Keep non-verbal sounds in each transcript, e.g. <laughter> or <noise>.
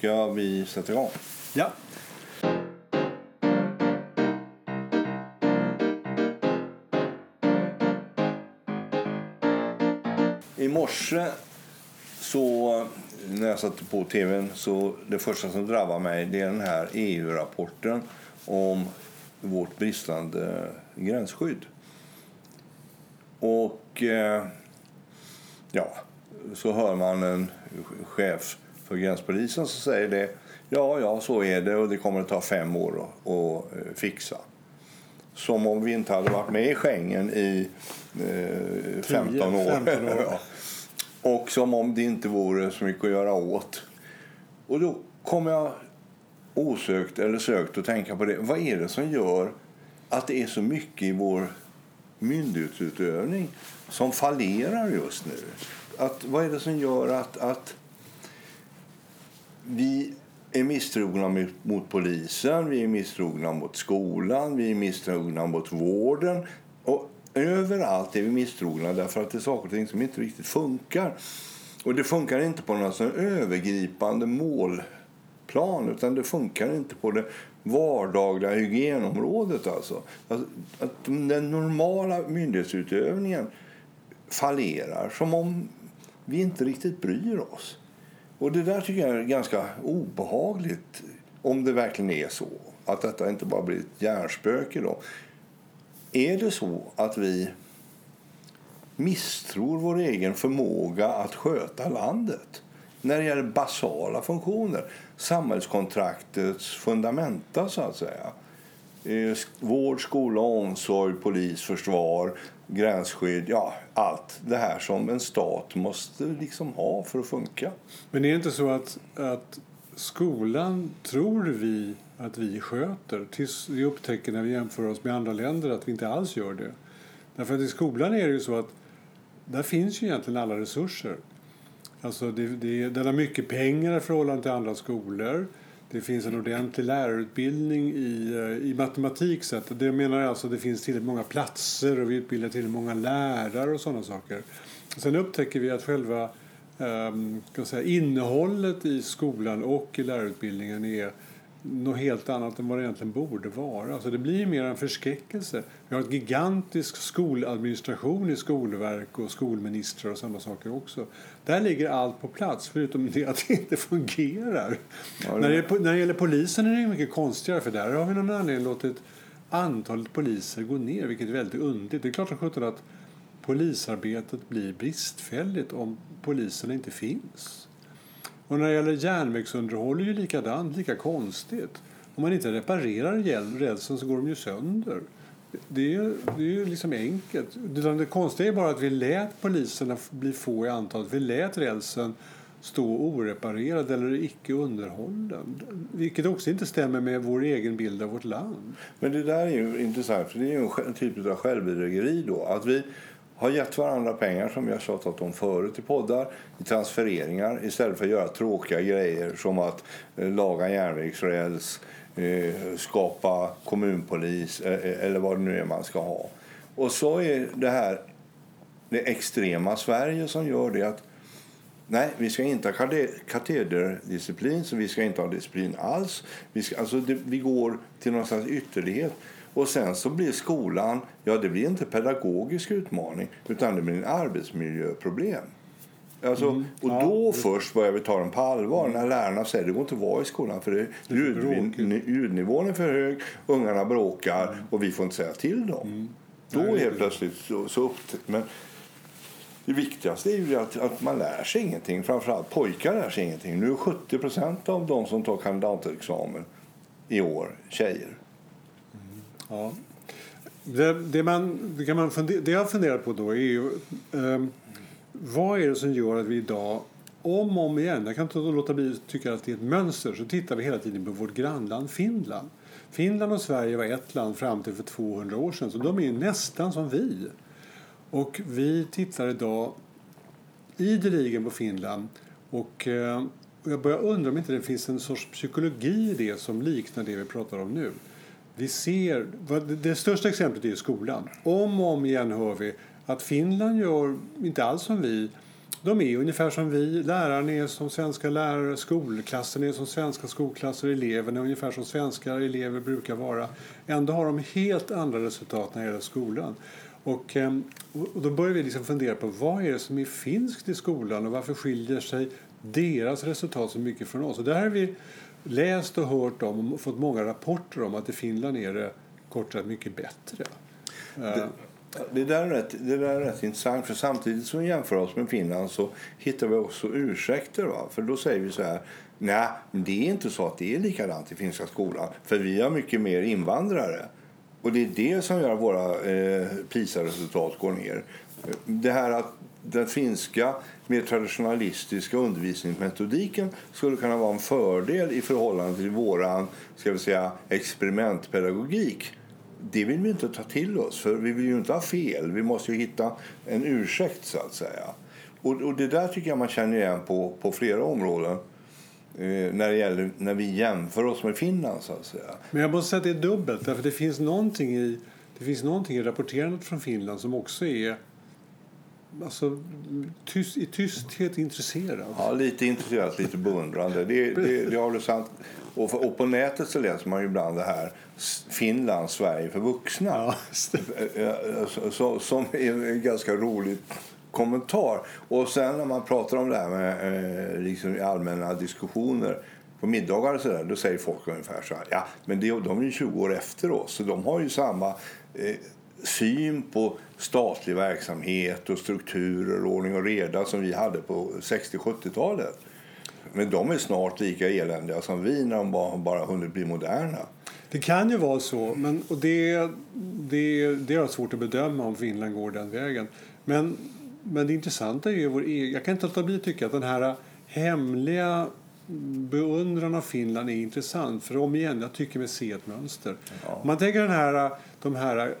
ska vi sätta igång. Ja. I morse så när jag satte på tvn så det första som drabbar mig det är den här EU-rapporten om vårt bristande gränsskydd. Och eh, ja, så hör man en chef för gränspolisen som säger det. Ja, ja, så är det och det kommer att ta fem år att, eh, fixa. Som om vi inte hade varit med i Schengen i eh, 15 10, år. 15 år. <laughs> Ja. och som om det inte vore så mycket att göra åt. Och då kommer jag osökt eller sökt att tänka på det. Vad är det som gör att det är så mycket i vår myndighetsutövning som fallerar just nu? Att, vad är det som gör att, att vi är misstrogna mot, polisen, vi är misstrogna mot skolan, vi är misstrogna mot vården. Och överallt är vi misstrogna därför att det är saker och ting som inte riktigt funkar. Och det funkar inte på något sån övergripande målplan utan det funkar inte på det vardagliga hygienområdet. Alltså. Att, att den normala myndighetsutövningen fallerar som om vi inte riktigt bryr oss. Och det där tycker jag är ganska obehagligt om det verkligen är så. Att detta inte bara blir ett hjärnspöke då. Är det så att vi misstror vår egen förmåga att sköta landet när det gäller basala funktioner, samhällskontraktets fundamenta så att säga. Eh, Vård, skola, omsorg, polis, försvar, gränsskydd, ja allt det här som en stat måste liksom ha för att funka. Men är det inte så att, att skolan tror vi att vi sköter tills vi upptäcker när vi jämför oss med andra länder att vi inte alls gör det. Därför att i skolan är det ju så att där finns ju egentligen alla resurser. Alltså det, det, den har mycket pengar i förhållande till andra skolor. Det finns en ordentlig lärarutbildning i, eh, i matematik. Så att det menar alltså att det finns tillräckligt många platser och vi utbildar tillräckligt många lärare och sådana saker. Sen upptäcker vi att själva ehm, um, kan säga, innehållet i skolan och i lärarutbildningen är något helt annat än vad det egentligen borde vara. Alltså det blir mer en förskräckelse. Vi har en gigantisk skoladministration i skolverk och skolministrar och sådana saker också. Där ligger allt på plats förutom det att det inte fungerar. Ja, det- När, det, när det gäller polisen är det mycket konstigare för där har vi någon anledning låtit antalet poliser gå ner vilket är väldigt underligt. Det är klart att polisarbetet blir bristfälligt om poliserna inte finns. Och när det gäller järnvägsunderhåll är det likadant, lika konstigt. Om man inte reparerar rälsen så går de ju sönder. Det är, det är ju liksom enkelt. Det konstiga är bara att vi lät poliserna bli få i antal. Vi lät rälsen stå oreparerad eller icke underhållen. Vilket också inte stämmer med vår egen bild av vårt land. Men det där är ju intressant, för det är ju en en typ av självbedrägeri då. Att vi har gett varandra pengar som vi har tjatat om förut i poddar, i transfereringar istället för att göra tråkiga grejer som att eh, laga järnvägsräls, eh, skapa kommunpolis eh, eller vad det nu är man ska ha. Och så är det här det extrema Sverige som gör det att Nej, vi ska inte ha katederdisciplin, så vi ska inte ha disciplin alls. Vi, ska, alltså det, vi går till någon slags ytterlighet. Och sen så blir skolan, ja det blir inte pedagogisk utmaning, utan det blir en arbetsmiljöproblem. Alltså, Och Ja, då först börjar vi ta den på allvar, när lärarna säger det går inte att vara i skolan för det, ljudvin- bråkigt. ljudnivån är för hög, ungarna bråkar och vi får inte säga till dem. Då Nej, det helt det. plötsligt så, så upptäcker men det viktigaste är ju att, att man lär sig ingenting. Framförallt pojkar lär sig ingenting. Nu är 70 procent av de som tar kandidatexamen i år tjejer. Ja. Det, det, man, det, kan man fundera, det jag funderar på då är ju eh, vad är det som gör att vi idag om och om igen, jag kan inte låta bli att tycka att det är ett mönster, så tittar vi hela tiden på vårt grannland Finland. Finland och Sverige var ett land fram till för 200 år sedan, så de är ju nästan som vi. Och vi tittar idag ideligen på Finland och eh, jag börjar undra om inte det finns en sorts psykologi i det som liknar det vi pratar om nu. Vi ser, det- största exemplet är ju skolan. Om och om igen hör vi att Finland gör inte alls som vi de är ungefär som vi. Lärarna är som svenska lärare, skolklassen är som svenska skolklasser, eleverna är ungefär som svenska elever brukar vara. Ändå har de helt andra resultat när det gäller skolan. Ehm, och, och då börjar vi liksom fundera på vad är det som är finskt i skolan och varför skiljer sig deras resultat så mycket från oss. Och där är vi läst och hört om och fått många rapporter om att i Finland är det kort sagt mycket bättre. Det, det, där är rätt, det där är rätt intressant, för samtidigt som vi jämför oss med Finland så hittar vi också ursäkter. Va? För då säger vi så här, nej, det är inte så att det är likadant i finska skolan, för vi har mycket mer invandrare. Och det är det som gör att våra eh, PISA-resultat går ner. Det här att den finska mer traditionalistiska undervisningsmetodiken skulle kunna vara en fördel i förhållande till vår ska vi säga, experimentpedagogik. Det vill vi inte ta till oss, för vi vill ju inte ha fel. Vi måste hitta en ursäkt, så att säga. Och, och det där tycker jag man känner igen på, på flera områden eh, när, det gäller, när vi jämför oss med Finland. Så att säga. Men jag måste säga att det är dubbelt. Därför det finns någonting i, det finns någonting i rapporterandet från Finland som också är alltså, tyst, i tysthet intresserad. Ja, lite intresserad, lite beundrande. Det, det, det du sant. Och, för, och på nätet så läser man ju ibland det här Finland, Sverige för vuxna. Ja, eh, eh, så, så, som är ganska rolig kommentar. Och sen när man pratar om det här med eh, liksom i allmänna diskussioner på middagar och så där, då säger folk ungefär så här. Ja, men det, de är ju 20 år efter oss, så de har ju samma eh, syn på statlig verksamhet och strukturer, och ordning och reda som vi hade på 60-70-talet. Men de är snart lika eländiga som vi när de bara, bara hunnit bli moderna. Det kan ju vara så, men, och det, det, det är svårt att bedöma om Finland går den vägen. Men, men det intressanta är ju vår egen... Jag kan inte låta bli att tycka att den här hemliga beundran av Finland är intressant. För om igen, jag tycker mig se ett mönster. Ja. Man tänker den här, de här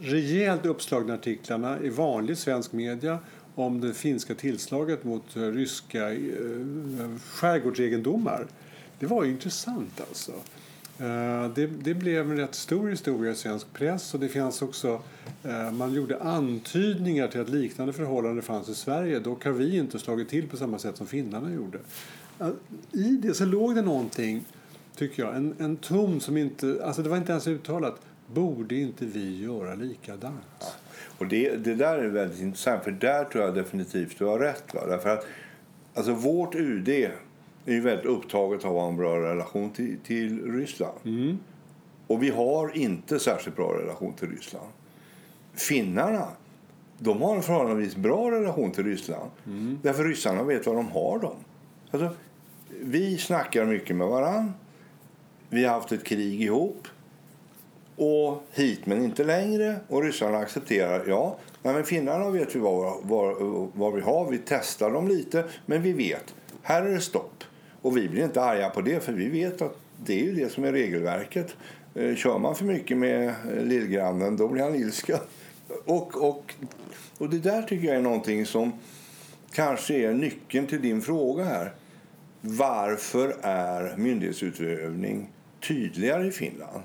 rejält uppslagna artiklarna i vanlig svensk media om det finska tillslaget mot ryska eh, skärgårdsegendomar. Det var ju intressant alltså. Eh, det, det, blev en rätt stor historia i svensk press och det fanns också, eh, man gjorde antydningar till att liknande förhållanden fanns i Sverige. Dock har vi inte slagit till på samma sätt som finnarna gjorde. Eh, I det så låg det någonting, tycker jag, en, en tom som inte, alltså det var inte ens uttalat, borde inte vi göra likadant? Ja. Och det, det där är väldigt intressant, för där tror jag definitivt du har rätt. Va? Därför att, alltså vårt UD är väldigt upptaget av att ha en bra relation till, till Ryssland. Mm. Och vi har inte särskilt bra relation till Ryssland. Finnarna de har en förhållandevis bra relation till Ryssland. Mm. Därför ryssarna vet var de har dem. Alltså, vi snackar mycket med varann. Vi har haft ett krig ihop och hit men inte längre. Och ryssarna accepterar, ja, nej, men finnarna vet vi var, var, var vi har. Vi testar dem lite, men vi vet, här är det stopp. Och vi blir inte arga på det, för vi vet att det är det som är regelverket. Eh, kör man för mycket med eh, lillgrannen, då blir han ilska. Och, och, och det där tycker jag är någonting som kanske är nyckeln till din fråga här. Varför är myndighetsutövning tydligare i Finland?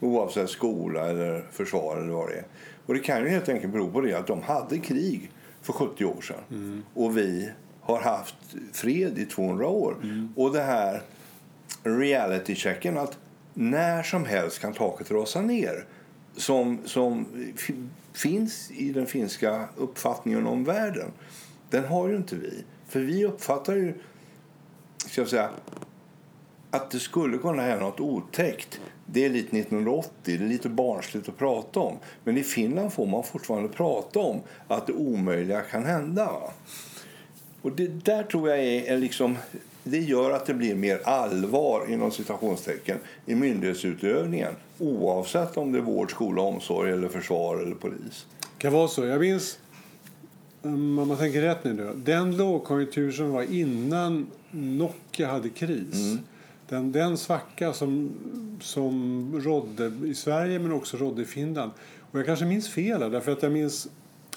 Oavsett skola eller försvar eller vad det är. Och det kan ju helt enkelt bero på det att de hade krig för 70 år sedan. Mm. Och vi har haft fred i 200 år. Mm. Och det här reality-checken att när som helst kan taket rasa ner som, som finns i den finska uppfattningen om världen. Den har ju inte vi. För vi uppfattar ju ska jag säga, att det skulle kunna hända något otäckt det är lite 1980, det är lite barnsligt att prata om. Men i Finland får man fortfarande prata om att det omöjliga kan hända. Och det där tror jag är, liksom, det gör att det blir mer allvar inom citationstecken i myndighetsutövningen oavsett om det är vård, skola, omsorg, eller försvar eller polis. Det kan vara så. Jag minns, om man tänker rätt nu, den lågkonjunktur som var innan Nokia hade kris. Mm den, den svacka som, som rådde i Sverige men också rådde i Finland. Och jag kanske minns fel därför att jag minns,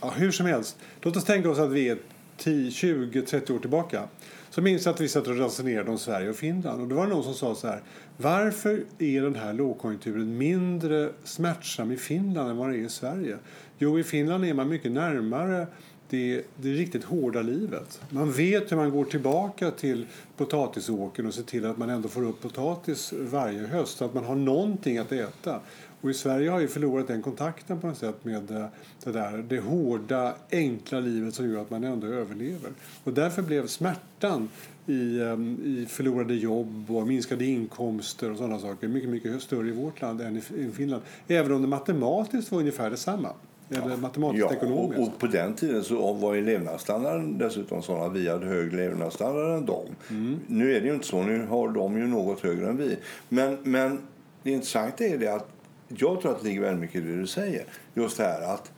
ja, hur som helst, låt oss tänka oss att vi är 20-30 år tillbaka. Så minns jag att vi satt och resonerade om Sverige och Finland. Och då var det någon som sa så här, varför är den här lågkonjunkturen mindre smärtsam i Finland än vad det är i Sverige? Jo, i Finland är man mycket närmare det, det riktigt hårda livet. Man vet hur man går tillbaka till potatisåkern och ser till att man ändå får upp potatis varje höst så att man har någonting att äta. Och I Sverige har vi förlorat den kontakten på något sätt med eh, det, där, det hårda, enkla livet som gör att man ändå överlever. Och därför blev smärtan i, ehm, i förlorade jobb och minskade inkomster och sådana saker mycket, mycket större i vårt land än i Finland. Även om det matematiskt var ungefär detsamma. Eller matematiskt ja, ekonomiskt. Och, och, på den tiden så var ju levnadsstandarden dessutom sån att vi hade högre levnadsstandard än dem. Mm. Nu är det ju inte så. Nu har de ju något högre än vi. Men, men det intressanta är det att jag tror att det ligger väldigt mycket i det du säger. Just det här att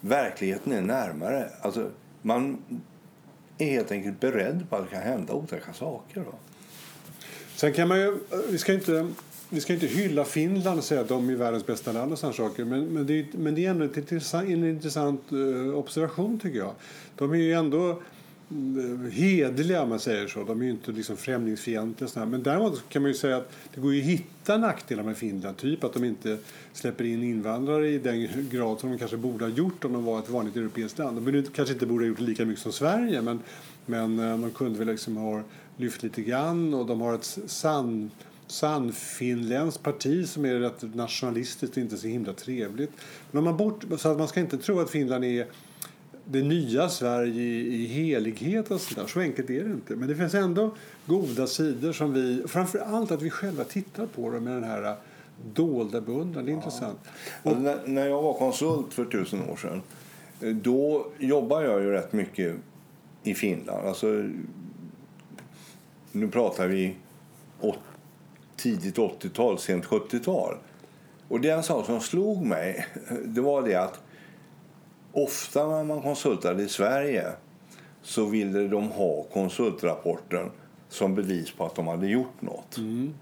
verkligheten är närmare. Alltså, man är helt enkelt beredd på att det kan hända otäcka saker. Då. Sen kan man ju, vi ska inte, vi ska inte hylla Finland och säga att de är världens bästa land och sådana saker. Men, men, det, men det är ändå intressant, en intressant eh, observation tycker jag. De är ju ändå Eh, hederliga om man säger så. De är ju inte liksom främlingsfientliga. Sådär. Men däremot kan man ju säga att det går ju att hitta nackdelar med Finland. Typ att de inte släpper in invandrare i den grad som de kanske borde ha gjort om de var ett vanligt europeiskt land. De kanske inte borde ha gjort lika mycket som Sverige men, men eh, de kunde väl liksom ha lyft lite grann och de har ett sann sannfinländskt parti som är rätt nationalistiskt och inte så himla trevligt. Men om man bort, så att man ska inte tro att Finland är det nya Sverige i helighet och sådär. Så enkelt är det inte. Men det finns ändå goda sidor som vi, framför allt att vi själva tittar på dem med den här dolda beundran. Det är ja. intressant. Alltså, när, när jag var konsult för tusen år sedan då jobbade jag ju rätt mycket i Finland. Alltså, nu pratar vi åt, tidigt 80-tal, sent 70-tal. Och det en sak som slog mig <laughs> det var det att Ofta när man konsultade i Sverige så ville de ha konsultrapporten som bevis på att de hade gjort nåt. Mm.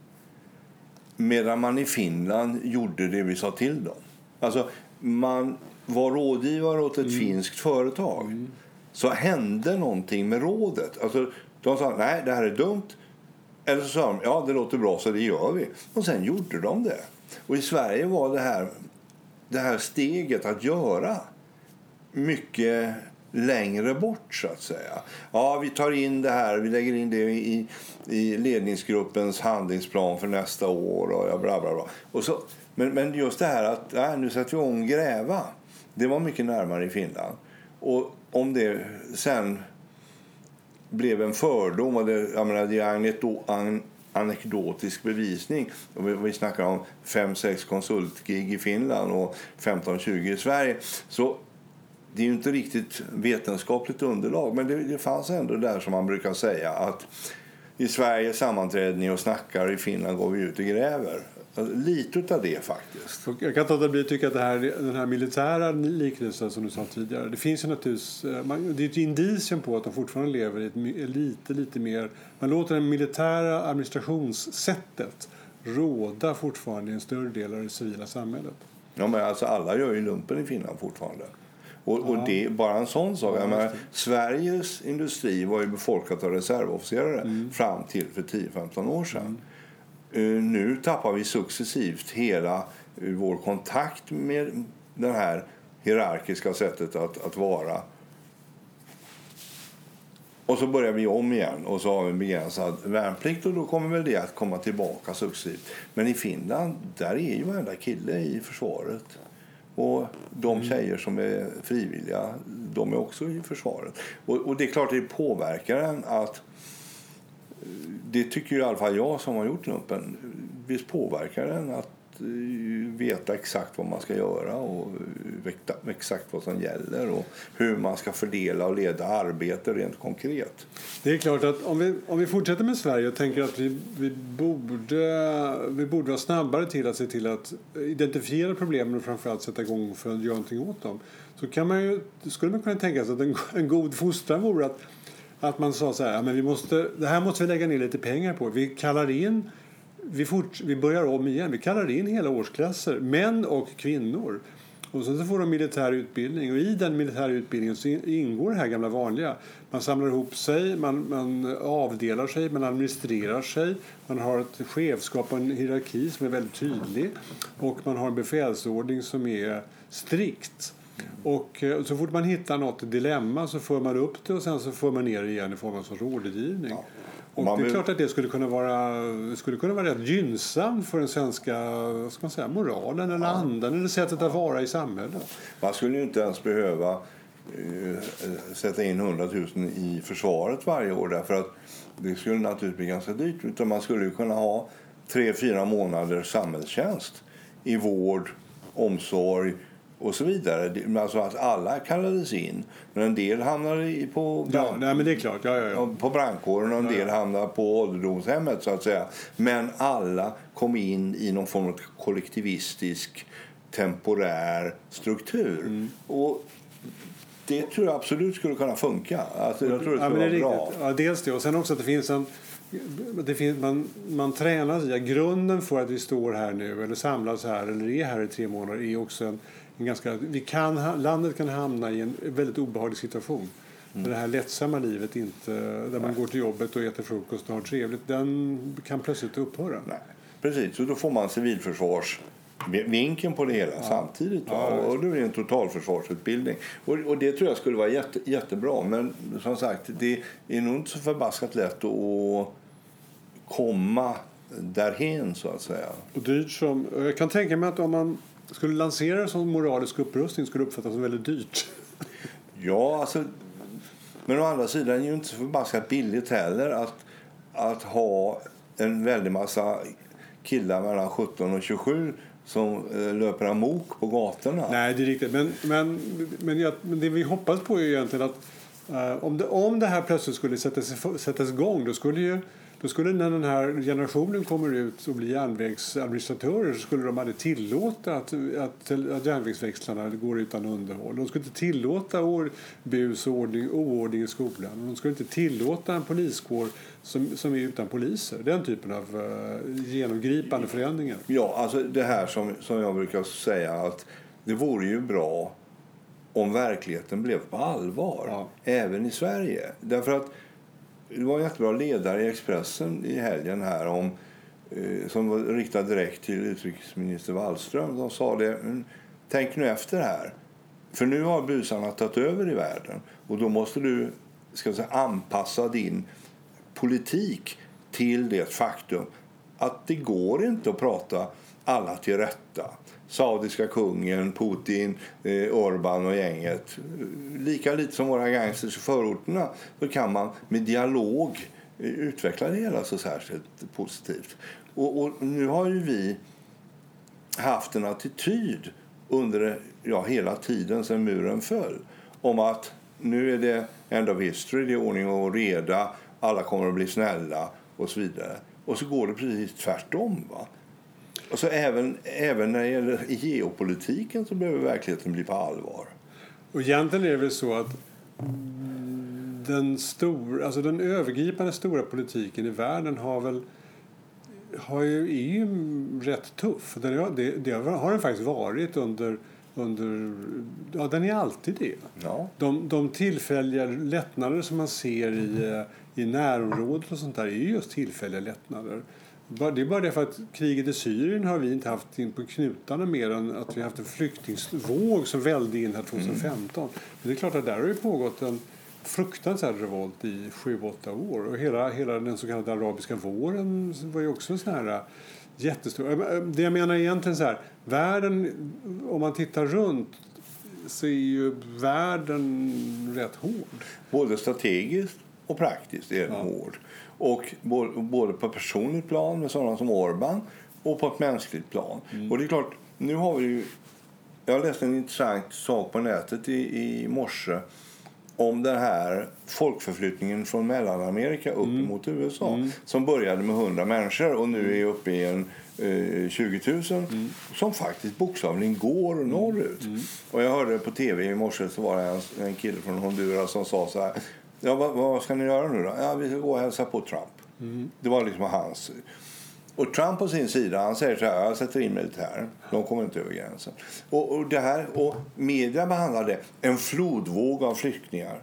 Medan man i Finland gjorde det vi sa till dem. Alltså, man var rådgivare åt ett mm. finskt företag. Mm. Så hände någonting med rådet. Alltså, de sa nej, det här är dumt. Eller så sa de ja, det låter bra så det gör vi. Och sen gjorde de det. Och i Sverige var det här, det här steget att göra mycket längre bort så att säga. Ja, vi tar in det här, vi lägger in det i, i ledningsgruppens handlingsplan för nästa år och ja, bla bla bla. Och så, men, men just det här att ja, nu sätter vi om gräva, det var mycket närmare i Finland. Och om det sen blev en fördom, och det, jag menar, det är anekdotisk bevisning. Vi, vi snackar om 5-6 konsultgig i Finland och 15-20 i Sverige. Så det är ju inte riktigt vetenskapligt underlag, men det, det, fanns ändå där som man brukar säga att i Sverige sammanträder ni och snackar, i Finland går vi ut och gräver. Alltså, lite av det faktiskt. Jag kan inte låta tycka att här, den här militära liknelsen som du sa tidigare, det finns ju naturligtvis, eh, man, det är ett indicium på att de fortfarande lever i ett lite, lite mer, man låter det militära administrationssättet råda fortfarande i en större del av det civila samhället. Ja, men alltså alla gör ju lumpen i Finland fortfarande. Och, ja. och det, bara en sån sak. Ja, menar, Sveriges industri var ju befolkat av reservofficerare mm. fram till för 10-15 år sedan. Mm. Uh, nu tappar vi successivt hela uh, vår kontakt med det här hierarkiska sättet att, att vara. Och så börjar vi om igen och så har vi en begränsad värnplikt och då kommer väl det att komma tillbaka successivt. Men i Finland, där är ju varenda kille i försvaret. Och de mm. tjejer som är frivilliga, de är också i försvaret. Och, och det är klart det påverkar en att det tycker i alla fall jag som har gjort lumpen. Visst påverkar den att Eh, Eh, veta exakt vad man ska göra och eh, exakt vad som gäller och hur man ska fördela och leda arbete rent konkret. Det är klart att om vi, om vi fortsätter med Sverige och tänker att vi, vi, borde, vi borde vara snabbare till att se till att identifiera problemen och framförallt sätta igång för att göra någonting åt dem så kan man ju, skulle man kunna tänka sig att en, en god fostran vore att, att man sa så här, men vi måste, det här måste vi lägga ner lite pengar på. Vi kallar in vi, fort, vi börjar om igen. Vi kallar in hela årsklasser, män och kvinnor. Och så får de militär utbildning och i den militära utbildningen så ingår det här gamla vanliga. Man samlar ihop sig, man, man avdelar sig, man administrerar sig. Man har ett chefskap och en hierarki som är väldigt tydlig och man har en befälsordning som är strikt. Och eh, så fort man hittar något dilemma så för man upp det och sen så för man ner det igen i form av rådgivning. Ja. Och det är klart att det skulle kunna vara, skulle kunna vara rätt gynnsamt för den svenska ska man säga, moralen eller ja. andan eller sättet att vara i samhället. Man skulle ju inte ens behöva uh, sätta in 100 000 i försvaret varje år därför att det skulle naturligtvis bli ganska dyrt. Utan man skulle kunna ha tre, fyra månaders samhällstjänst i vård, omsorg, och så vidare. Alltså att alla kallades in. Men en del hamnade på, brand, ja, nej, men det är klart. Ja, ja, på brandkåren och en del hamnade på ålderdomshemmet. så att säga. Men alla kom in i någon form av kollektivistisk temporär struktur. Mm. Och det tror jag absolut skulle kunna funka. Alltså, jag tror det skulle det vara bra. Ja, dels det. Och sen också att det finns en det finns, man, man tränas i grunden för att vi står här nu eller samlas här eller är här i tre månader är också en ganska, vi kan, landet kan hamna i en väldigt obehaglig situation. Mm. Det här lättsamma livet, inte, där man går till jobbet och äter frukost och har trevligt, den kan plötsligt upphöra. Nej. Precis, och då får man civilförsvarsvinkeln på det hela ja. samtidigt. Ja, och det blir en totalförsvarsutbildning. Och, och, det tror jag skulle vara jätte, jättebra. Men som sagt, det är nog inte så förbaskat lätt att komma därhen så att säga. Och dyrt som, jag kan tänka mig att om man skulle lansera det som moralisk upprustning skulle det uppfattas som väldigt dyrt. <laughs> Ja, alltså... Men å andra sidan är det ju inte så förbaskat billigt heller att, att ha en väldig massa killar mellan 17 och 27 som eh, löper amok på gatorna. Nej, det är riktigt. Men, men, men, jag, men det vi hoppas på är egentligen att uh, om, det, om det här plötsligt skulle sättas, sättas igång då skulle ju då skulle när den här generationen kommer ut och blir järnvägsadministratörer så skulle de aldrig tillåta att, att, att järnvägsväxlarna går utan underhåll. De skulle inte tillåta or, bus och ordning, oordning i skolan. De skulle inte tillåta en poliskår som, som är utan poliser. Den typen av uh, genomgripande förändringar. Ja, alltså det här som, som jag brukar säga att det vore ju bra om verkligheten blev på allvar, ja. även i Sverige. Därför att det var en jättebra ledare i Expressen i helgen här om, eh, som var riktad direkt till utrikesminister Wallström. De sa det, tänk nu efter här. För nu har busarna tagit över i världen och då måste du ska säga, anpassa din politik till det faktum att det går inte att prata alla till rätta saudiska kungen, Putin, eh, Orban och gänget. Lika lite som våra gangsters i förorterna så kan man med dialog eh, utveckla det hela så särskilt positivt. Och, och, nu har ju vi haft en attityd under ja, hela tiden sedan muren föll om att nu är det end of history, det är ordning och reda, alla kommer att bli snälla och så vidare. Och så går det precis tvärtom. Va? Alltså även, även när det gäller geopolitiken så behöver verkligheten bli på allvar. Och egentligen är det väl så att den, stor, alltså den övergripande stora politiken i världen har väl har ju, är ju rätt tuff. Den är, det, det har den faktiskt varit under under... Ja, den är alltid det. Ja. De, de tillfälliga lättnader som man ser i, i närområdet och sånt där är just tillfälliga lättnader. Det är bara det för att kriget i Syrien har vi inte haft in på knutarna mer än att vi haft en flyktingvåg som välde in här 2015. Mm. Men det är klart att där har det pågått en fruktansvärd revolt i sju åtta år. Och hela, hela den så kallade arabiska våren var ju också en sån här äh, jättestor... Äh, det jag menar egentligen så här, världen, om man tittar runt så är ju världen rätt hård. Både strategiskt och praktiskt är den ja. hård. Och både på personligt plan med sådana som Orban och på ett mänskligt plan. Mm. Och det är klart, nu har vi ju... Jag läste en intressant sak på nätet i, i morse om den här folkförflyttningen från Mellanamerika upp mm. mot USA mm. som började med 100 människor och nu är uppe i en eh, 20 000 mm. som faktiskt bokstavligen går mm. norrut. Mm. Och jag hörde på tv i morse så var det en, en kille från Honduras som sa så här Ja, vad, vad, ska ni göra nu då? Ja, vi ska gå och hälsa på Trump. Mm. Det var liksom hans... Och Trump på sin sida, han säger så här, jag sätter in militär. De kommer inte över gränsen. Och, och, det här, och media behandlar det, en flodvåg av flyktingar.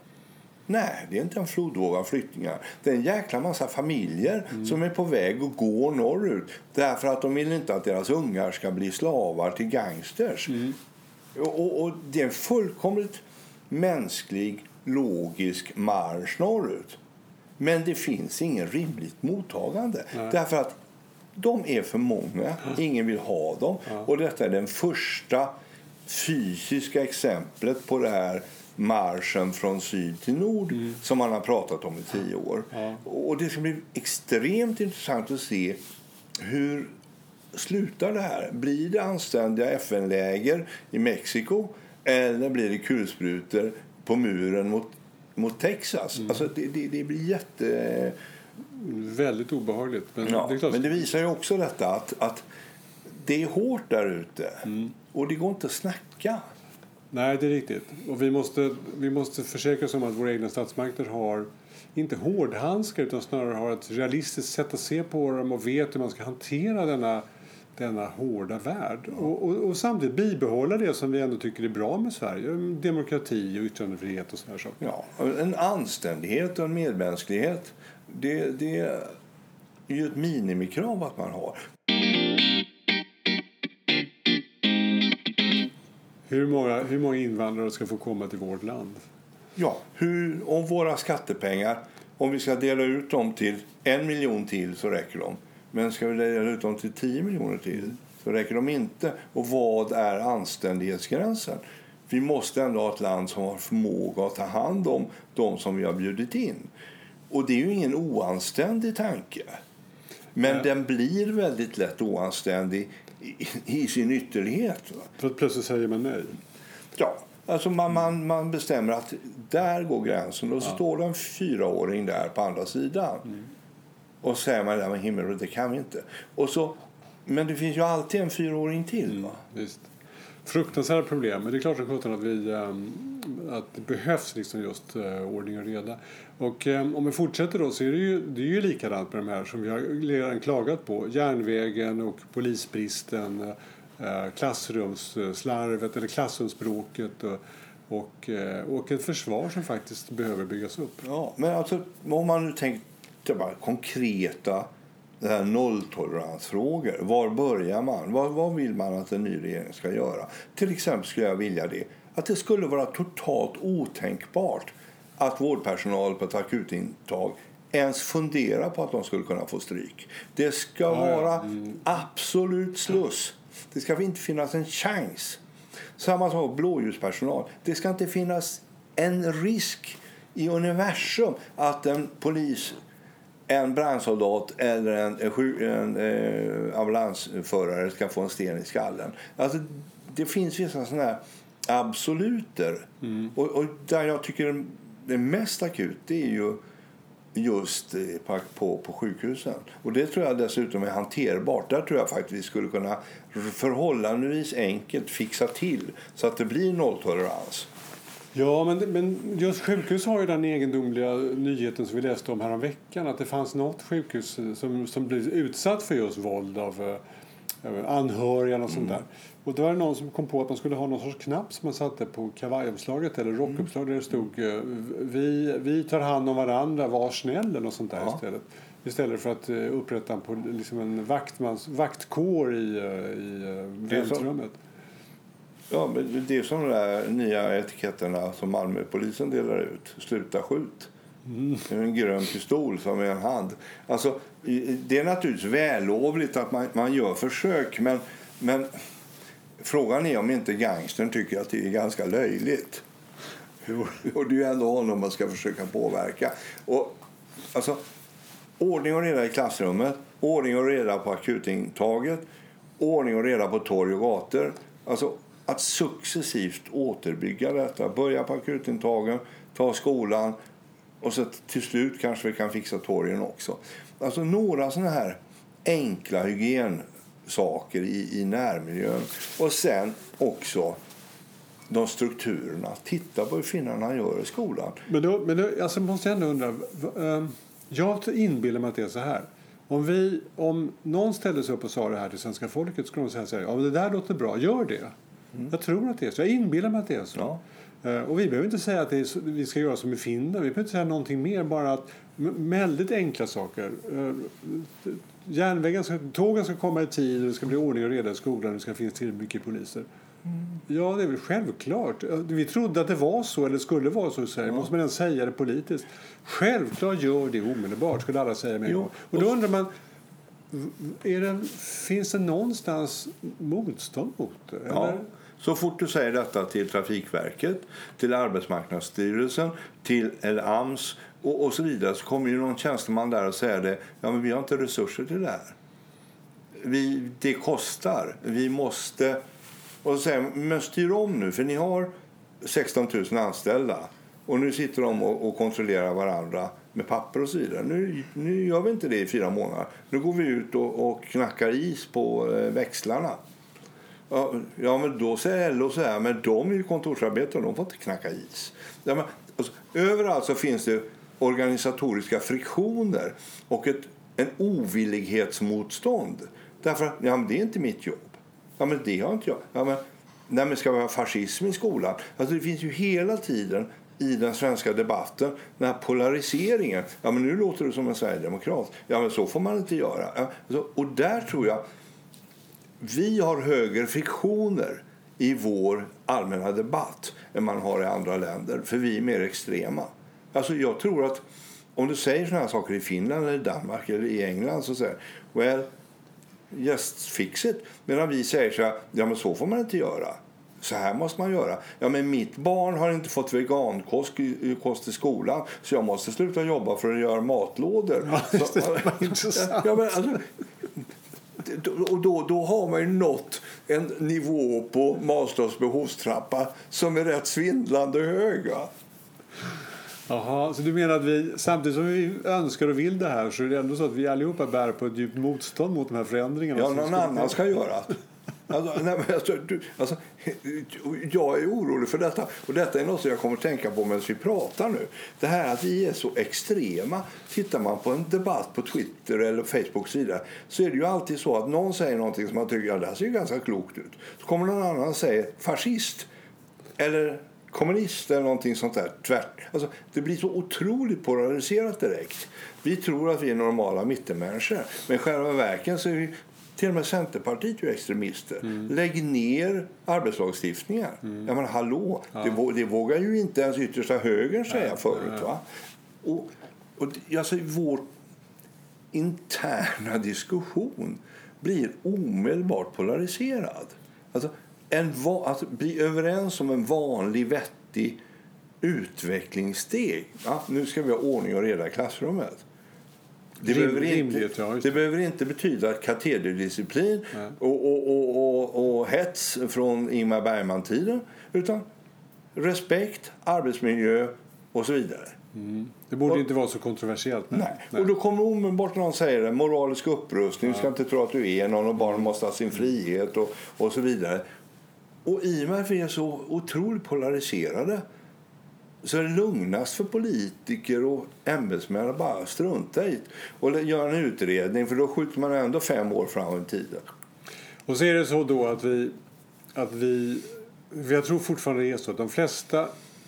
Nej, det är inte en flodvåg av flyktingar. Det är en jäkla massa familjer mm. som är på väg att gå norrut. Därför att de vill inte att deras ungar ska bli slavar till gangsters. Mm. Och, och, och det är en fullkomligt mänsklig, logisk marsch norrut. Men det finns ingen rimligt mottagande. Nej. Därför att de är för många. Ingen vill ha dem. Och detta är den första fysiska exemplet på det här marschen från syd till nord som man har pratat om i tio år. Ja. Och det ska bli extremt intressant att se hur slutar det här? Blir det anständiga FN-läger i Mexiko eller blir det kulsprutor på muren mot, mot Texas? Alltså det, det, det blir jätte... Väldigt obehagligt. Men Ja, det klart, men det visar ju också detta att, att det är hårt där ute Mm. och det går inte att snacka. Nej, det är riktigt. Och vi måste, vi måste försäkra oss om att våra egna statsmakter har inte hårdhandskar utan snarare har ett realistiskt sätt att se på dem och vet hur man ska hantera denna, denna hårda värld. Och, och, och samtidigt bibehålla det som vi ändå tycker är bra med Sverige. Demokrati och yttrandefrihet och sådana saker. Ja, en anständighet och en medmänsklighet det, det är ju ett minimikrav att man har. Hur många, hur många invandrare ska få komma till vårt land? Ja, hur, om våra skattepengar, om vi ska dela ut dem till en miljon till så räcker de. Men ska vi dela ut dem till 10 miljoner till så räcker de inte. Och vad är anständighetsgränsen? Vi måste ändå ha ett land som har förmåga att ta hand om de som vi har bjudit in. Och det är ju ingen oanständig tanke. Men Nej. den blir väldigt lätt oanständig i, i sin ytterlighet. För att plötsligt säger man nej. Ja, alltså man, man, man bestämmer att där går gränsen och så står det en fyraåring där på andra sidan. Och så säger man där med himmel, det kan vi inte. Och så, men det finns ju alltid en fyraåring till. Va? Visst. Fruktansvärda problem. Men det är klart som att, vi, ehm, att det behövs liksom just eh, ordning och reda. Och ehm, om vi fortsätter då så är det ju, det är ju likadant med de här som vi har redan klagat på. Järnvägen och polisbristen, eh, klassrumsslarvet eller klassrumsbråket och, och, eh, och ett försvar som faktiskt behöver byggas upp. Ja, men alltså, om man nu tänkte bara konkreta det här nolltoleransfrågor. Var börjar man? Vad, vad vill man att en ny regering ska göra? Till exempel skulle jag vilja det att det skulle vara totalt otänkbart att vårdpersonal på ett akutintag ens funderar på att de skulle kunna få stryk. Det ska Ja, vara absolut sluss. Det ska inte finnas en chans. Samma sak blåljuspersonal. Det ska inte finnas en risk i universum att en polis, en brandsoldat eller en, en, en eh, ambulansförare ska få en sten i skallen. Alltså, det finns vissa sådana här absoluter. Och, och där jag tycker det mest akut det är ju just eh, på, på, på sjukhusen. Och det tror jag dessutom är hanterbart. Där tror jag faktiskt vi skulle kunna förhållandevis enkelt fixa till så att det blir nolltolerans. Ja, men, men just sjukhus har ju den egendomliga nyheten som vi läste om häromveckan att det fanns något sjukhus som, som blev utsatt för just våld av eh, anhöriga och sånt där. Och då var det någon som kom på att man skulle ha någon sorts knapp som man satte på kavajomslaget eller rockuppslaget där det stod eh, vi, vi tar hand om varandra, var snäll eller något sånt där Ja. istället. Istället för att eh, upprätta en, liksom en vaktmans, vaktkår i, eh, i eh, väntrummet. Ja, men det är som de där nya etiketterna som Malmöpolisen delar ut. Sluta skjut. Mm. en grön pistol som är en hand. Alltså, det är naturligtvis vällovligt att man, man gör försök men, men frågan är om inte gangstern tycker att det är ganska löjligt. Och det är ju ändå honom man ska försöka påverka. Och, alltså, ordning och reda i klassrummet, ordning och reda på akutintaget, ordning och reda på torg och gator. Alltså att successivt återbygga detta. Börja på akutintagen, ta skolan och så till slut kanske vi kan fixa torgen också. Alltså några sådana här enkla hygiensaker i, i närmiljön. Och sen också de strukturerna. Titta på hur finnarna gör i skolan. Men då, men då alltså måste jag ändå undra. Ehm, jag inbillar mig att det är så här. Om, vi, om någon ställde sig upp och sa det här till svenska folket skulle de säga så här. Ja, men det där låter bra. Gör det. Jag tror att det är så. Jag inbillar mig att det är så. Ja. Eh, Och vi behöver inte säga att är vi ska göra som i Finland. Vi behöver inte säga någonting mer. Bara att väldigt enkla saker. Eh, Järnvägen ska, tågen ska komma i tid det ska bli ordning och reda i skolan. Det ska finnas tillräckligt mycket poliser. Ja, det är väl självklart. Vi trodde att det var så, eller skulle vara så i Sverige. Ja. Måste man ens säga det politiskt? Självklart gör det omedelbart, skulle alla säga med jo. Och då undrar man, det, finns det någonstans motstånd mot det? Ja. Så fort du säger detta till Trafikverket, till Arbetsmarknadsstyrelsen, till AMS och, och så vidare så kommer ju någon tjänsteman där och säger det. Ja, men vi har inte resurser till det här. Vi, det kostar. Vi måste... Och så säger men styr om nu, för ni har 16 000 anställda. Och nu sitter de och, och kontrollerar varandra med papper och så vidare. Nu, nu gör vi inte det i fyra månader. Nu går vi ut och, och knackar is på eh, växlarna. Ja, ja, men då säger LO så här, men de är ju kontorsarbetare de får inte knacka is. Ja, men, alltså, överallt så finns det organisatoriska friktioner och ett en ovillighetsmotstånd. Därför att ja, men det är inte mitt jobb. Ja, men det har inte jag. Ja, men, nej, men ska vi ha fascism i skolan? Alltså, det finns ju hela tiden i den svenska debatten den här polariseringen. Ja, men nu låter du som en sverigedemokrat. Ja, men så får man inte göra. Ja, alltså, och där tror jag vi har högre friktioner i vår allmänna debatt än man har i andra länder, för vi är mer extrema. Alltså jag tror att om du säger såna här saker i Finland, eller Danmark eller i England så säger well, just fix it. Medan vi säger så här, ja men så får man inte göra. Så här måste man göra. Ja, men mitt barn har inte fått vegankost kost i skolan så jag måste sluta jobba för att göra matlådor. Ja, det var intressant. Ja, men alltså, och då, då har man ju nått en nivå på Maslows behovstrappa som är rätt svindlande hög. Jaha, så du menar att vi samtidigt som vi önskar och vill det här så är det ändå så att vi allihopa bär på ett djupt motstånd mot de här förändringarna? Ja, någon annan ska göra Alltså, nej, men alltså, du, alltså, jag är orolig för detta. Och detta är något som jag kommer att tänka på medan vi pratar nu. Det här att vi är så extrema. Tittar man på en debatt på Twitter eller Facebook sida så, är det ju alltid så att någon säger någonting som man tycker ja, det här ser ju ganska klokt ut. Så kommer någon annan och säger fascist. Eller kommunist eller någonting sånt där. Tvärt. Alltså, det blir så otroligt polariserat direkt. Vi tror att vi är normala mittenmänniskor. Men i själva verket så är vi till och med Centerpartiet är extremister. Mm. Lägg ner arbetslagstiftningar. Mm. Jag menar, hallå, ja. det, det vågar ju inte ens yttersta högern säga nej, förut. Va? Och, och alltså, vår interna diskussion blir omedelbart polariserad. Alltså, en att bli överens om en vanlig, vettig utvecklingssteg. Ja, nu ska vi ha ordning och reda i klassrummet. Det, Rim, behöver, inte, ja, det behöver inte betyda katederdisciplin och, och, och, och, och hets från Ingmar Bergman-tiden utan respekt, arbetsmiljö och så vidare. Mm. Det borde och, inte vara så kontroversiellt. Nej. nej. Och då kommer omedelbart någon säger det, moralisk upprustning, ja. du ska inte tro att du är någon och barnen måste ha sin frihet och, och så vidare. Och i och med att vi är så otroligt polariserade så är det lugnast för politiker och ämbetsmän att bara strunta i och göra en utredning för då skjuter man ändå fem år fram i tiden. Och så är det så då att vi, att vi jag tror fortfarande det är så att de flesta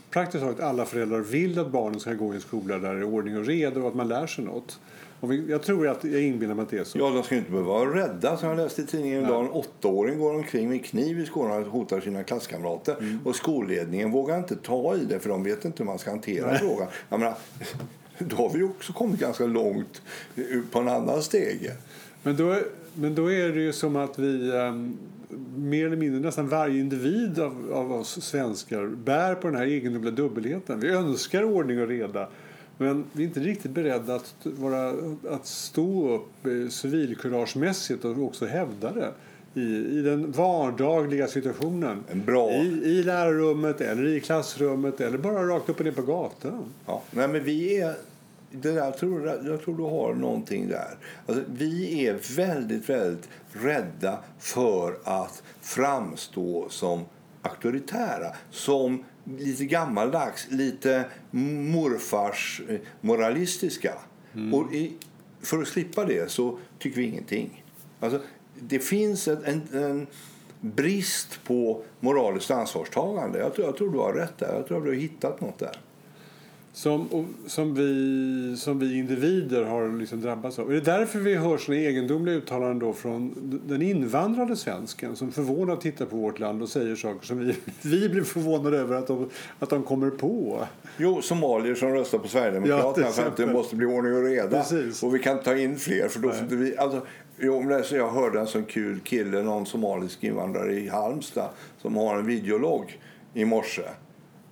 praktiskt taget alla föräldrar vill att barnen ska gå i en skola där det är ordning och reda och att man lär sig något. Och vi, jag tror att jag inbillar mig att det är så. Ja, de ska inte behöva vara rädda. Som jag läste i tidningen idag. En åttaåring går omkring med kniv i skolan och hotar sina klasskamrater. Mm. Och skolledningen vågar inte ta i det för de vet inte hur man ska hantera Nej. frågan. Jag menar, <laughs> då har vi också kommit ganska långt på en annan steg. Men då, men då är det ju som att vi um, mer eller mindre nästan varje individ av, av oss svenskar bär på den här egendomliga dubbelheten. Vi önskar ordning och reda men vi är inte riktigt beredda att, vara, att stå upp eh, civilkuragemässigt och också hävda det. I, i den vardagliga situationen. I, I lärarrummet, eller i klassrummet eller bara rakt upp och ner på gatan. Ja, nej, men vi är... Det där, jag, tror, jag tror du har någonting där. Alltså, vi är väldigt, väldigt rädda för att framstå som auktoritära. Som lite gammaldags, lite morfars eh, moralistiska. Mm. Och i, för att slippa det så tycker vi ingenting. Alltså, det finns en, en, en brist på moraliskt ansvarstagande. Jag tror, jag tror du har rätt där. Jag tror du har hittat något där. Som, som, vi, som vi individer har liksom drabbats av. Är det därför vi hör såna egendomliga uttalanden då från den invandrade svensken som förvånat tittar på vårt land och säger saker som vi, vi blir förvånade över att de, att de kommer på? Jo, somalier som röstar på Sverigedemokraterna Ja, för att det måste bli ordning och reda. Precis. Och vi kan ta in fler för då får vi... Alltså, jo, jag hörde en sån kul kille, någon somalisk invandrare i Halmstad som har en videologg i morse.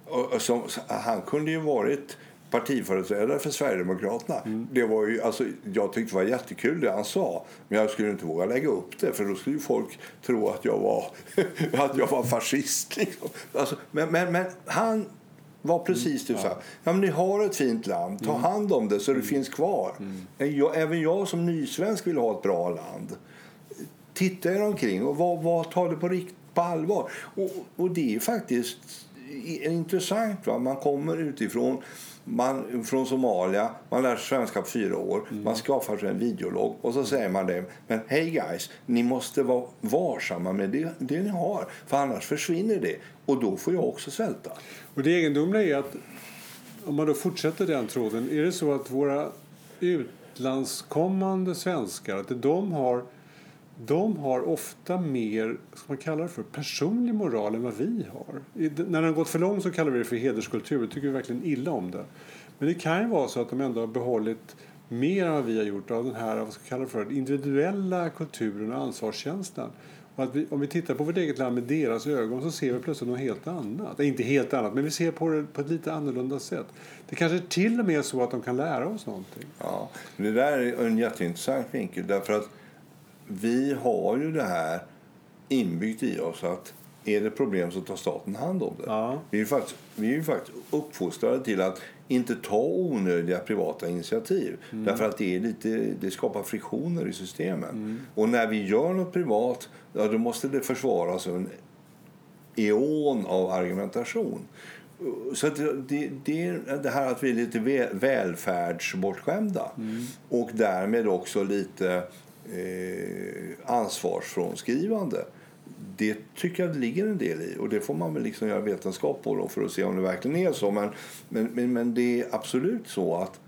Och, och som, han kunde ju varit partiföreträdare för Sverigedemokraterna. Det var ju, alltså, jag tyckte det var jättekul det han sa. Men jag skulle inte våga lägga upp det för då skulle folk tro att jag var, <laughs> att jag var fascist. Liksom. Alltså, men, men, men han var precis det. Så här. Ja, men ni har ett fint land. Ta hand om det så det finns kvar. Jag, även jag som nysvensk vill ha ett bra land. Titta er omkring och vad, vad tar det på, rikt, på allvar. Och, och det är faktiskt intressant. Va? Man kommer utifrån man, från Somalia, man lär sig svenska på fyra år, man skaffar sig en videologg och så säger man det. Men hej guys, ni måste vara varsamma med det, det ni har för annars försvinner det och då får jag också svälta. Och det egendomliga är att om man då fortsätter den tråden, är det så att våra utlandskommande svenskar, att de har, de har ofta mer, ska man kalla det för, personlig moral än vad vi har. I, när den har gått för långt så kallar vi det för hederskultur, det tycker vi verkligen illa om det. Men det kan ju vara så att de ändå har behållit mer än vad vi har gjort av den här vad ska jag kalla det för, individuella kulturen och ansvarskänslan. Och att vi, om vi tittar på vårt eget land med deras ögon så ser vi plötsligt något helt annat. Eh, Inte helt annat, men vi ser på det på ett lite annorlunda sätt. Det kanske till och med är så att de kan lära oss någonting. Ja, det där är en jätteintressant vinkel därför att vi har ju det här inbyggt i oss att är det problem så tar staten hand om det. Ja. Vi, är faktiskt, vi är ju faktiskt uppfostrade till att inte ta onödiga privata initiativ därför att det, är lite, det skapar friktioner i systemen. Och när vi gör något privat ja, då måste det försvaras av en eon av argumentation. Så att det, det, det är det här att vi är lite vä- välfärdsbortskämda och därmed också lite eh, ansvarsfrånskrivande. Det tycker jag det ligger en del i och det får man väl liksom göra vetenskap på då för att se om det verkligen är så. Men, men, men, men det är absolut så att,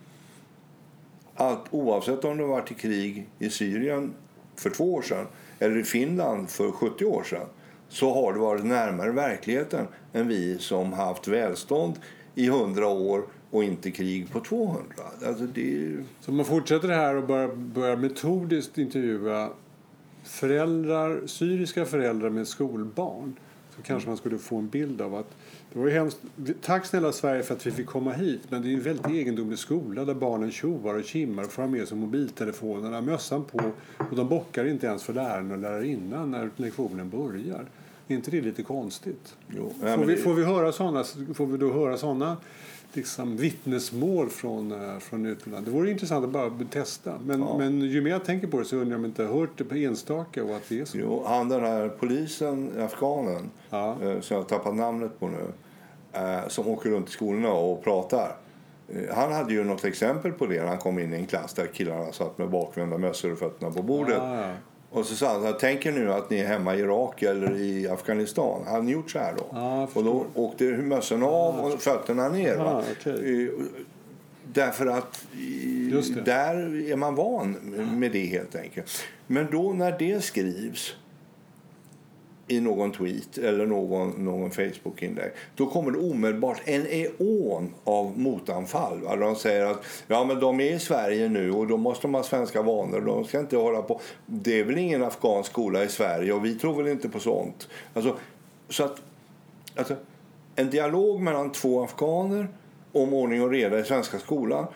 att oavsett om det varit i krig i Syrien för två år sedan eller i Finland för 70 år sedan så har det varit närmare verkligheten än vi som haft välstånd i 100 år och inte krig på 200. Alltså det ju- Så man fortsätter här och börjar, börjar metodiskt intervjua föräldrar, syriska föräldrar med skolbarn så kanske man skulle få en bild av att det var ju hemskt. Tack snälla Sverige för att vi fick komma hit men det är en väldigt egendomlig skola där barnen tjoar och kimmar och får ha med sig mobiltelefonerna, mössan på och de bockar inte ens för läraren och lärarinnan när lektionen börjar. Är inte det lite konstigt? Jo, får, vi, det- får, vi höra såna, får vi då höra såna liksom, vittnesmål från, eh, från utlandet? Det vore intressant att bara testa. Men, Ja. men ju mer jag tänker på det så undrar jag om jag inte har hört det på enstaka och att det är så. Jo, han den här polisen, afghanen, Ja. eh, som jag har tappat namnet på nu, eh, som åker runt i skolorna och pratar. Han hade ju något exempel på det när han kom in i en klass där killarna satt med bakvända mössor och fötterna på bordet. Ah, ja. Och så sa han, så här, tänk er nu att ni är hemma i Irak eller i Afghanistan. Hade ni gjort så här då? Jag och då åkte mössorna av och fötterna ner. Ah, okej. Eh, Därför att där är man van med det helt enkelt. Men då när det skrivs i någon tweet eller någon, någon Facebook-inlägg då kommer det omedelbart en eon av motanfall. Va? De säger att ja, men de är i Sverige nu och då måste de ha svenska vanor. De ska inte hålla på. Det är väl ingen afghansk skola i Sverige och vi tror väl inte på sånt. Alltså, så att, alltså, en dialog mellan två afghaner om ordning och reda i svenska skolan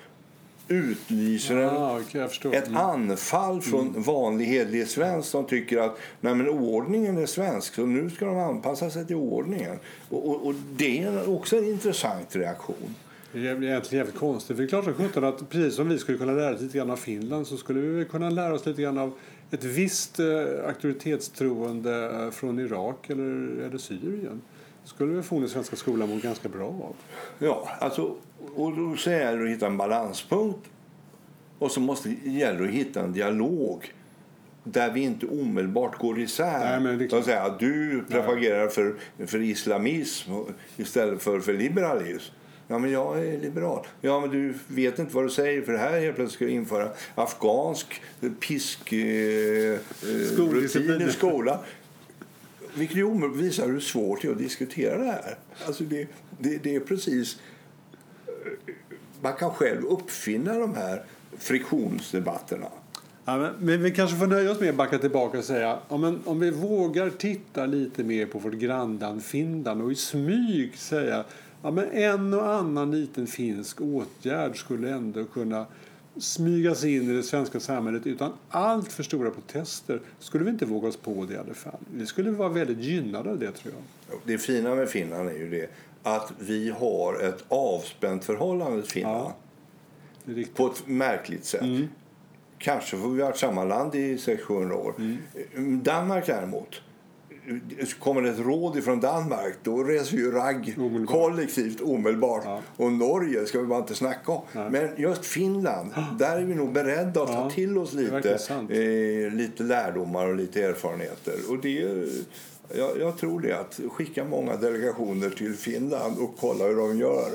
utlyser en Ah, förstår. ett anfall från vanlig hederlig svensk som tycker att nej, men oordningen är svensk så nu ska de anpassa sig till oordningen. Och, och, och det är också en intressant reaktion. Det är egentligen jävligt konstigt. För det är klart som sjutton att precis som vi skulle kunna lära oss lite grann av Finland så skulle vi kunna lära oss lite grann av ett visst eh, auktoritetstroende eh, från Irak eller, eller Syrien. skulle vi få den svenska skolan må ganska bra av. Ja, alltså, och då så gäller det att hitta en balanspunkt och så måste gäller det att hitta en dialog där vi inte omedelbart går isär. Nej, Så att säga, du propagerar för, för islamism istället för, för liberalism. Ja, men jag är liberal. Ja, men du vet inte vad du säger för här helt plötsligt ska införa afghansk pisk eh, i skolan. Vilket visar hur svårt det är att diskutera det här. Alltså det, det, det är precis... Man kan själv uppfinna de här friktionsdebatterna. Ja, men, men, vi kanske får nöja oss med att backa tillbaka och säga ja, men om vi vågar titta lite mer på vårt grannland Finland och i smyg säga ja, men en och annan liten finsk åtgärd skulle ändå kunna smygas in i det svenska samhället utan allt för stora protester skulle vi inte våga oss på det i alla fall. Vi skulle vara väldigt gynnade av det tror jag. Det fina med Finland är ju det att vi har ett avspänt förhållande till Finland. Ja, på ett märkligt sätt. Mm. Kanske för vi har varit samma land i 600-700 år. Mm. Danmark däremot kommer det ett råd från Danmark då reser ju ragg omedelbart. kollektivt omedelbart. Ja. Och Norge ska vi bara inte snacka om. Ja. Men just Finland, där är vi nog beredda att ja. ta till oss lite, eh, lite lärdomar och lite erfarenheter. Och det, jag, jag tror det, att skicka många delegationer till Finland och kolla hur de gör.